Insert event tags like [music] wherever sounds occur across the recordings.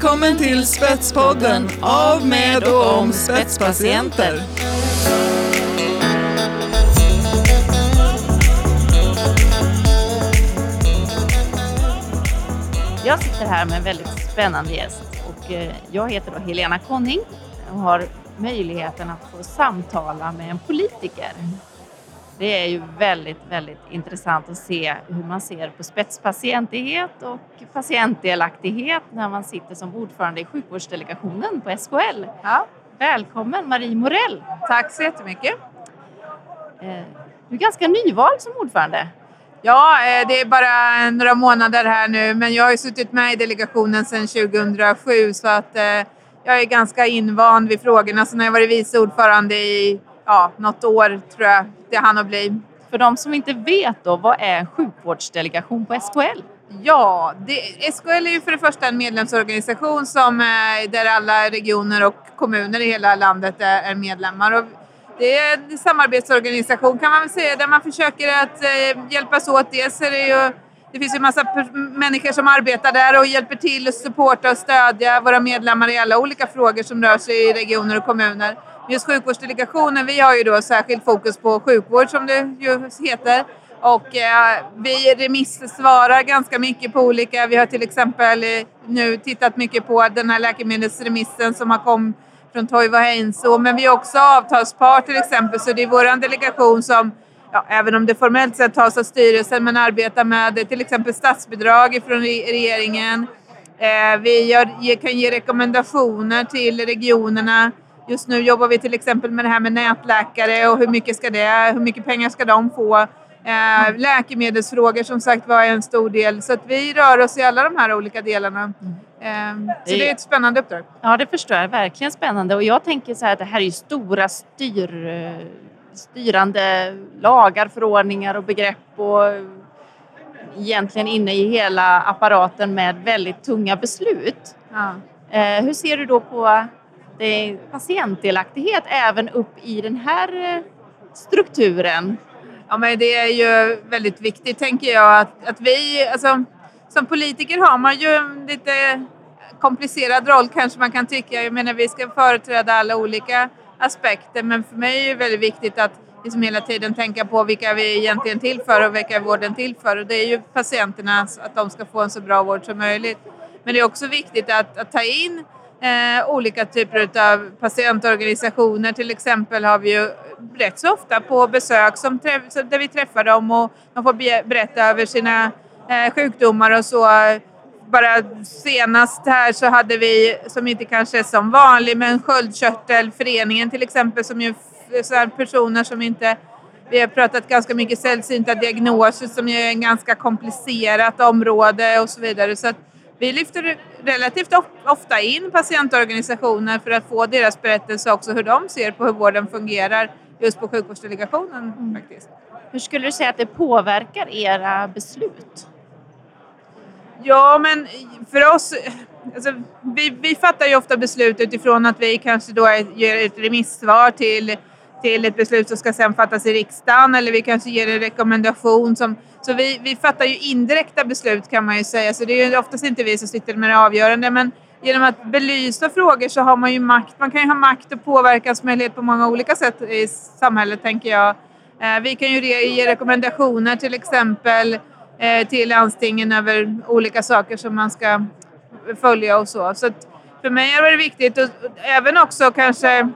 Välkommen till Spetspodden av, med och om spetspatienter. Jag sitter här med en väldigt spännande gäst och eh, jag heter då Helena Konning och har möjligheten att få samtala med en politiker. Det är ju väldigt, väldigt intressant att se hur man ser på spetspatientighet och patientdelaktighet när man sitter som ordförande i sjukvårdsdelegationen på SKL. Ja. Välkommen Marie Morell! Tack så jättemycket. Eh, du är ganska nyvald som ordförande. Ja, eh, det är bara några månader här nu, men jag har ju suttit med i delegationen sedan 2007 så att eh, jag är ganska invand vid frågorna. Så när jag varit vice ordförande i ja, något år tror jag det hann att bli. För de som inte vet då, vad är en sjukvårdsdelegation på SKL? Ja, det, SKL är ju för det första en medlemsorganisation som, där alla regioner och kommuner i hela landet är, är medlemmar. Och det är en samarbetsorganisation kan man väl säga där man försöker att eh, hjälpas åt. Dels är det ju det finns ju massa människor som arbetar där och hjälper till att supporta och stödja våra medlemmar i alla olika frågor som rör sig i regioner och kommuner. Just sjukvårdsdelegationen, vi har ju då särskilt fokus på sjukvård som det ju heter. Och eh, vi remissvarar ganska mycket på olika, vi har till exempel eh, nu tittat mycket på den här läkemedelsremissen som har kommit från Toivo Heinso, men vi är också avtalspart till exempel, så det är vår delegation som Ja, även om det formellt sett tas av styrelsen, men arbetar med till exempel statsbidrag från regeringen. Eh, vi gör, kan ge rekommendationer till regionerna. Just nu jobbar vi till exempel med det här med nätläkare och hur mycket, ska det, hur mycket pengar ska de få? Eh, läkemedelsfrågor som sagt var en stor del. Så att vi rör oss i alla de här olika delarna. Eh, så det är ett spännande uppdrag. Ja, det förstår jag. Verkligen spännande. Och jag tänker så här att det här är ju stora styr, styrande lagar, förordningar och begrepp och egentligen inne i hela apparaten med väldigt tunga beslut. Ja. Eh, hur ser du då på Eh, patientdelaktighet även upp i den här eh, strukturen? Ja, men det är ju väldigt viktigt, tänker jag, att, att vi... Alltså, som politiker har man ju en lite komplicerad roll kanske man kan tycka. Jag menar, vi ska företräda alla olika aspekter, men för mig är det väldigt viktigt att liksom hela tiden tänka på vilka vi egentligen till för och vilka är vården till för. Och det är ju patienterna, att de ska få en så bra vård som möjligt. Men det är också viktigt att, att ta in eh, olika typer av patientorganisationer. Till exempel har vi ju rätt så ofta på besök som där vi träffar dem och de får berätta över sina eh, sjukdomar och så. Bara senast här så hade vi, som inte kanske är som vanlig, men sköldkörtelföreningen till exempel som ju är personer som inte vi har pratat ganska mycket sällsynta diagnoser som är ett ganska komplicerat område och så vidare. Så vi lyfter relativt ofta in patientorganisationer för att få deras berättelse också hur de ser på hur vården fungerar just på sjukvårdsdelegationen. Mm. Faktiskt. Hur skulle du säga att det påverkar era beslut? Ja, men för oss... Alltså, vi, vi fattar ju ofta beslut utifrån att vi kanske då ger ett remissvar till, till ett beslut som ska sedan fattas i riksdagen eller vi kanske ger en rekommendation. Som, så vi, vi fattar ju indirekta beslut kan man ju säga, så det är ju oftast inte vi som sitter med det avgörande. Men genom att belysa frågor så har man ju makt. Man kan ju ha makt och påverkansmöjlighet på många olika sätt i samhället, tänker jag. Eh, vi kan ju ge rekommendationer till exempel eh, till landstingen över olika saker som man ska följa och så. Så för mig är det viktigt och även också kanske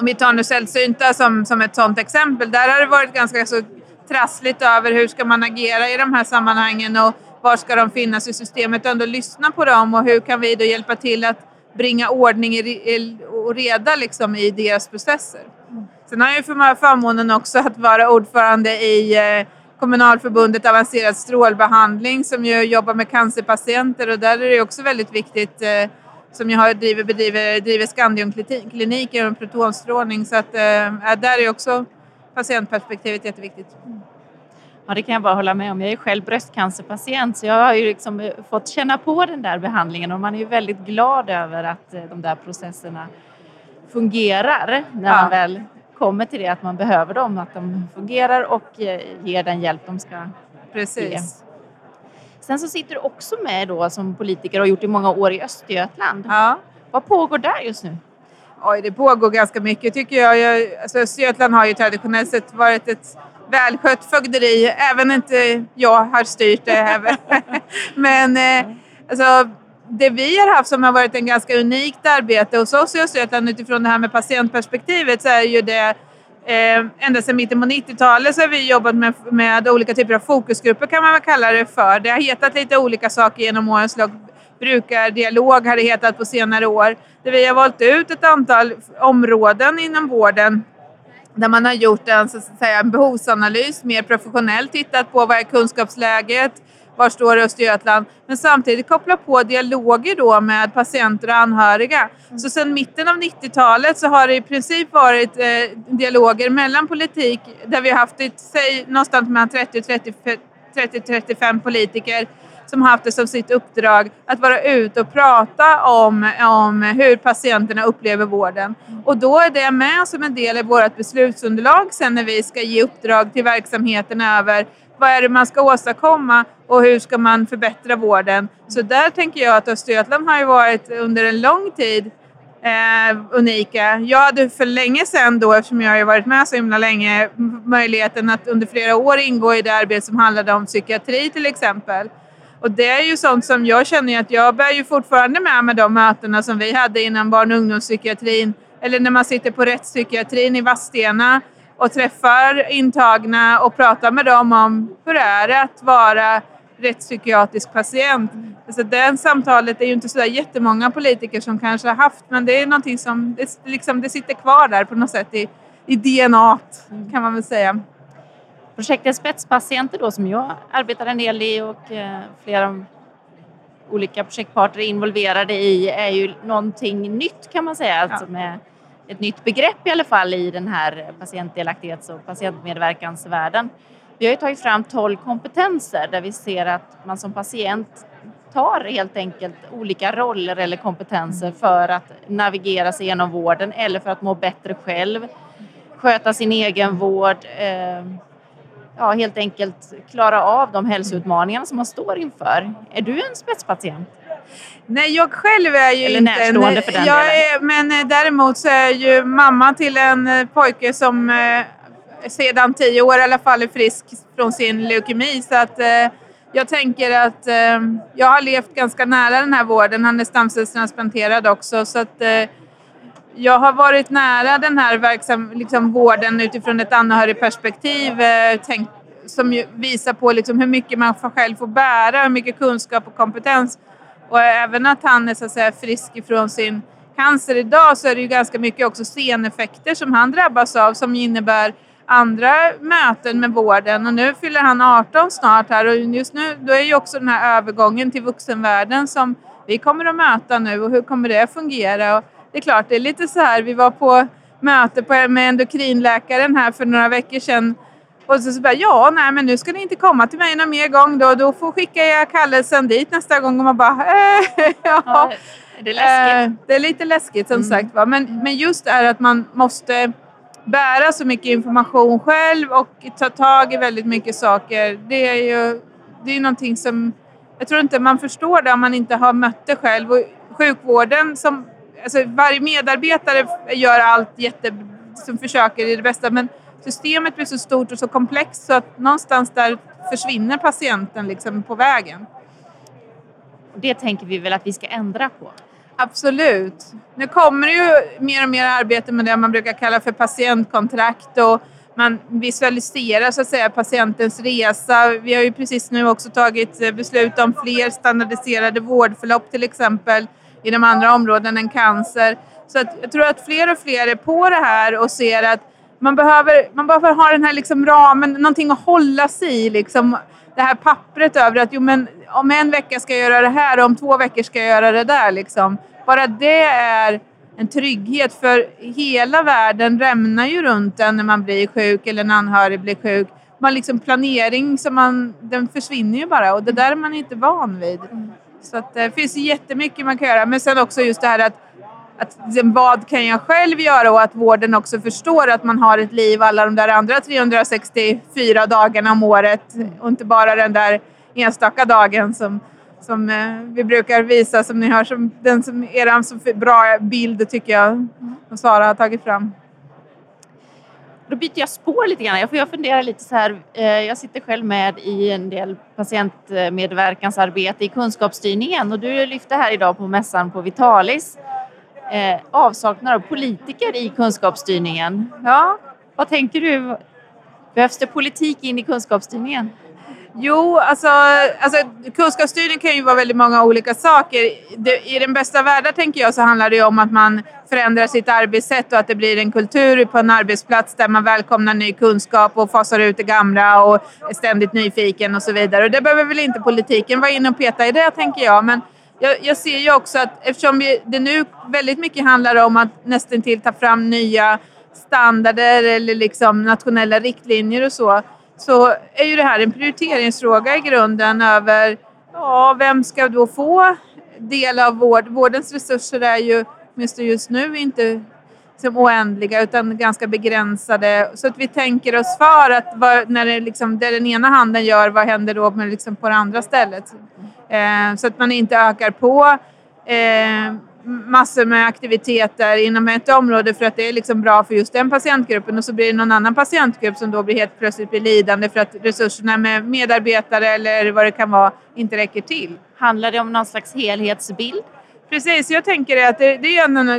om vi tar nu sällsynta som, som ett sådant exempel. Där har det varit ganska så trassligt över hur ska man agera i de här sammanhangen och var ska de finnas i systemet och ändå lyssna på dem och hur kan vi då hjälpa till att bringa ordning och reda liksom i deras processer. Sen har jag ju förmånen också att vara ordförande i eh, Kommunalförbundet avancerad strålbehandling som ju jobbar med cancerpatienter och där är det också väldigt viktigt eh, som jag har driver, bedriver, driver Scandium-klinik genom protonstrålning så att eh, där är också patientperspektivet jätteviktigt. Ja, det kan jag bara hålla med om. Jag är själv bröstcancerpatient så jag har ju liksom eh, fått känna på den där behandlingen och man är ju väldigt glad över att eh, de där processerna fungerar när man väl kommer till det att man behöver dem, att de fungerar och ger den hjälp de ska Precis. ge. Sen så sitter du också med då som politiker och har gjort i många år i Östergötland. Ja. Vad pågår där just nu? Oj, det pågår ganska mycket tycker jag. jag alltså Östergötland har ju traditionellt sett varit ett välskött fögderi, även inte jag har styrt det. [laughs] Men eh, alltså, det vi har haft som har varit en ganska unikt arbete hos oss i Östergötland utifrån det här med patientperspektivet så är ju det Eh, ända sedan mitten på 90-talet så har vi jobbat med, med olika typer av fokusgrupper kan man väl kalla det för. Det har hetat lite olika saker genom årens lopp. Brukardialog har det hetat på senare år. Där vi har valt ut ett antal områden inom vården där man har gjort en, så att säga, en behovsanalys, mer professionellt tittat på vad är kunskapsläget, var står det Östergötland? Men samtidigt koppla på dialoger då med patienter och anhöriga. Mm. Så sedan mitten av 90-talet så har det i princip varit eh, dialoger mellan politik där vi har haft ett, säg, någonstans mellan 30-35 politiker som haft det som sitt uppdrag att vara ute och prata om, om hur patienterna upplever vården. Och då är det med som en del i vårt beslutsunderlag sen när vi ska ge uppdrag till verksamheten över vad är det man ska åstadkomma och hur ska man förbättra vården? Så där tänker jag att Östergötland har ju varit under en lång tid eh, unika. Jag hade för länge sedan då, eftersom jag har varit med så himla länge, möjligheten att under flera år ingå i det arbete som handlade om psykiatri till exempel. Och det är ju sånt som jag känner att jag bär ju fortfarande med mig de mötena som vi hade inom barn och ungdomspsykiatrin eller när man sitter på rättspsykiatrin i Vadstena och träffar intagna och pratar med dem om hur det är att vara rättspsykiatrisk patient. Så det samtalet är ju inte så jättemånga politiker som kanske har haft men det är någonting som det, liksom, det sitter kvar där på något sätt i, i DNA kan man väl säga. Projektet Spetspatienter då som jag arbetar en del i och eh, flera olika projektpartner är involverade i är ju någonting nytt kan man säga. Ja. Alltså med ett nytt begrepp i alla fall i den här patientdelaktighets och patientmedverkansvärlden. Vi har ju tagit fram 12 kompetenser där vi ser att man som patient tar helt enkelt olika roller eller kompetenser för att navigera sig genom vården eller för att må bättre själv, sköta sin egen vård, eh, ja, helt enkelt klara av de hälsoutmaningar som man står inför. Är du en spetspatient? Nej, jag själv är ju Eller inte... närstående för den jag delen. Är, men eh, däremot så är jag ju mamma till en eh, pojke som eh, sedan tio år i alla fall är frisk från sin leukemi. Så att eh, jag tänker att eh, jag har levt ganska nära den här vården. Han är stamcellstransplanterad också. Så att, jag har varit nära den här verksam, liksom, vården utifrån ett anhörigperspektiv. Eh, tänk, som visar på liksom, hur mycket man själv får bära, hur mycket kunskap och kompetens. Och även att han är så att säga, frisk ifrån sin cancer idag så är det ju ganska mycket också seneffekter som han drabbas av som innebär andra möten med vården och nu fyller han 18 snart här och just nu då är ju också den här övergången till vuxenvärlden som vi kommer att möta nu och hur kommer det fungera? Och det är klart, det är lite så här, vi var på möte med endokrinläkaren här för några veckor sedan och så, så bara, ja, nej men nu ska ni inte komma till mig någon mer gång då, då får skicka jag kallelsen dit nästa gång och man bara, äh, [laughs] ja. ja. Det är läskigt. Äh, det är lite läskigt som mm. sagt va? Men, men just är att man måste bära så mycket information själv och ta tag i väldigt mycket saker. Det är ju det är någonting som jag tror inte man förstår det om man inte har mött det själv. Och sjukvården som, alltså varje medarbetare gör allt jätte, som försöker i det bästa men systemet blir så stort och så komplext så att någonstans där försvinner patienten liksom på vägen. Det tänker vi väl att vi ska ändra på? Absolut. Nu kommer det ju mer och mer arbete med det man brukar kalla för patientkontrakt och man visualiserar så att säga patientens resa. Vi har ju precis nu också tagit beslut om fler standardiserade vårdförlopp till exempel inom andra områden än cancer. Så att jag tror att fler och fler är på det här och ser att man behöver, man behöver ha den här liksom ramen, någonting att hålla sig i. Liksom. Det här pappret över att jo, men om en vecka ska jag göra det här och om två veckor ska jag göra det där. Liksom. Bara det är en trygghet för hela världen rämnar ju runt en när man blir sjuk eller en anhörig blir sjuk. Man liksom planering som man, den försvinner ju bara och det där är man inte van vid. Så att, eh, det finns jättemycket man kan göra men sen också just det här att att liksom, vad kan jag själv göra och att vården också förstår att man har ett liv alla de där andra 364 dagarna om året och inte bara den där enstaka dagen som, som eh, vi brukar visa, som ni hör, som den som er så bra bild tycker jag, som Sara har tagit fram. Då byter jag spår lite grann. Jag, funderar lite så här. Eh, jag sitter själv med i en del patientmedverkansarbete i kunskapsstyrningen och du lyfte här idag på mässan på Vitalis eh, avsaknad av politiker i kunskapsstyrningen. Ja, vad tänker du? Behövs det politik in i kunskapsstyrningen? Jo, alltså, alltså kunskapsstyrning kan ju vara väldigt många olika saker. I den bästa världen tänker jag så handlar det om att man förändrar sitt arbetssätt och att det blir en kultur på en arbetsplats där man välkomnar ny kunskap och fasar ut det gamla och är ständigt nyfiken och så vidare. Och det behöver väl inte politiken vara inne och peta i det tänker jag. Men jag, jag ser ju också att eftersom vi, det nu väldigt mycket handlar om att nästan till ta fram nya standarder eller liksom nationella riktlinjer och så så är ju det här en prioriteringsfråga i grunden över ja, vem ska då få del av vård. Vårdens resurser är ju, åtminstone just nu, inte som oändliga utan ganska begränsade. Så att vi tänker oss för att vad, när det, liksom, det den ena handen gör, vad händer då med, liksom, på det andra stället? Eh, så att man inte ökar på eh, massor med aktiviteter inom ett område för att det är liksom bra för just den patientgruppen och så blir det någon annan patientgrupp som då blir helt plötsligt blir lidande för att resurserna med medarbetare eller vad det kan vara inte räcker till. Handlar det om någon slags helhetsbild? Precis, jag tänker att det, det är ändå,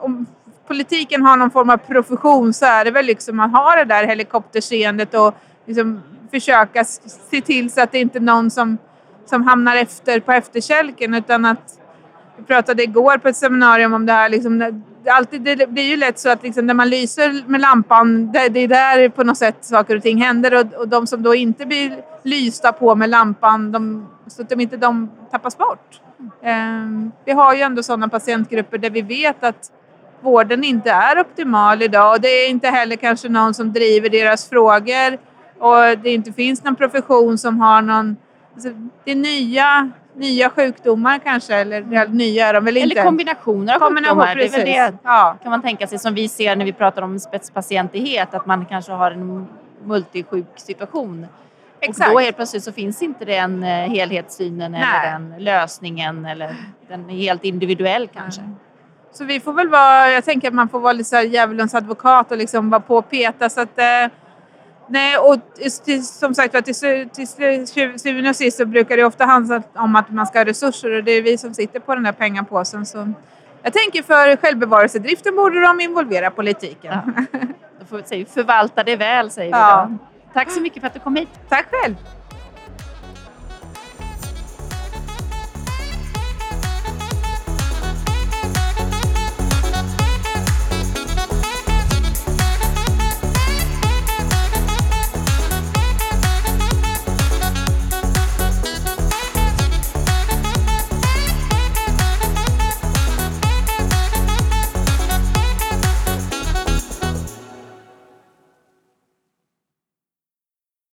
om politiken har någon form av profession så är det väl liksom att ha det där helikopterseendet och liksom försöka se till så att det inte är någon som, som hamnar efter på efterkälken utan att vi pratade igår på ett seminarium om det här. Liksom, alltid, det, det är ju lätt så att liksom, när man lyser med lampan, det, det är där på något sätt saker och ting händer. Och, och de som då inte blir lysta på med lampan, de, så att de inte de tappas bort. Um, vi har ju ändå sådana patientgrupper där vi vet att vården inte är optimal idag och det är inte heller kanske någon som driver deras frågor och det inte finns någon profession som har någon... Alltså, det är nya nya sjukdomar kanske, eller ja, nya är de väl inte? Eller kombinationer av Kombination, sjukdomar. Precis. Det är väl det ja. kan man tänka sig som vi ser när vi pratar om spetspatientighet, att man kanske har en multisjuk situation. Exakt. Och då helt plötsligt så finns inte den eh, helhetssynen Nej. eller den lösningen eller den är helt individuell kanske. Mm. Så vi får väl vara, jag tänker att man får vara lite djävulens advokat och liksom vara på och peta så att eh, Nej, och till, som sagt var till, till syvende och sist så brukar det ofta handla om att man ska ha resurser och det är vi som sitter på den där pengapåsen. Så jag tänker för självbevarelsedriften borde de involvera politiken. Ja. [laughs] Då får vi säga förvalta det väl, säger vi då. Tack så mycket för att du kom hit. Tack själv.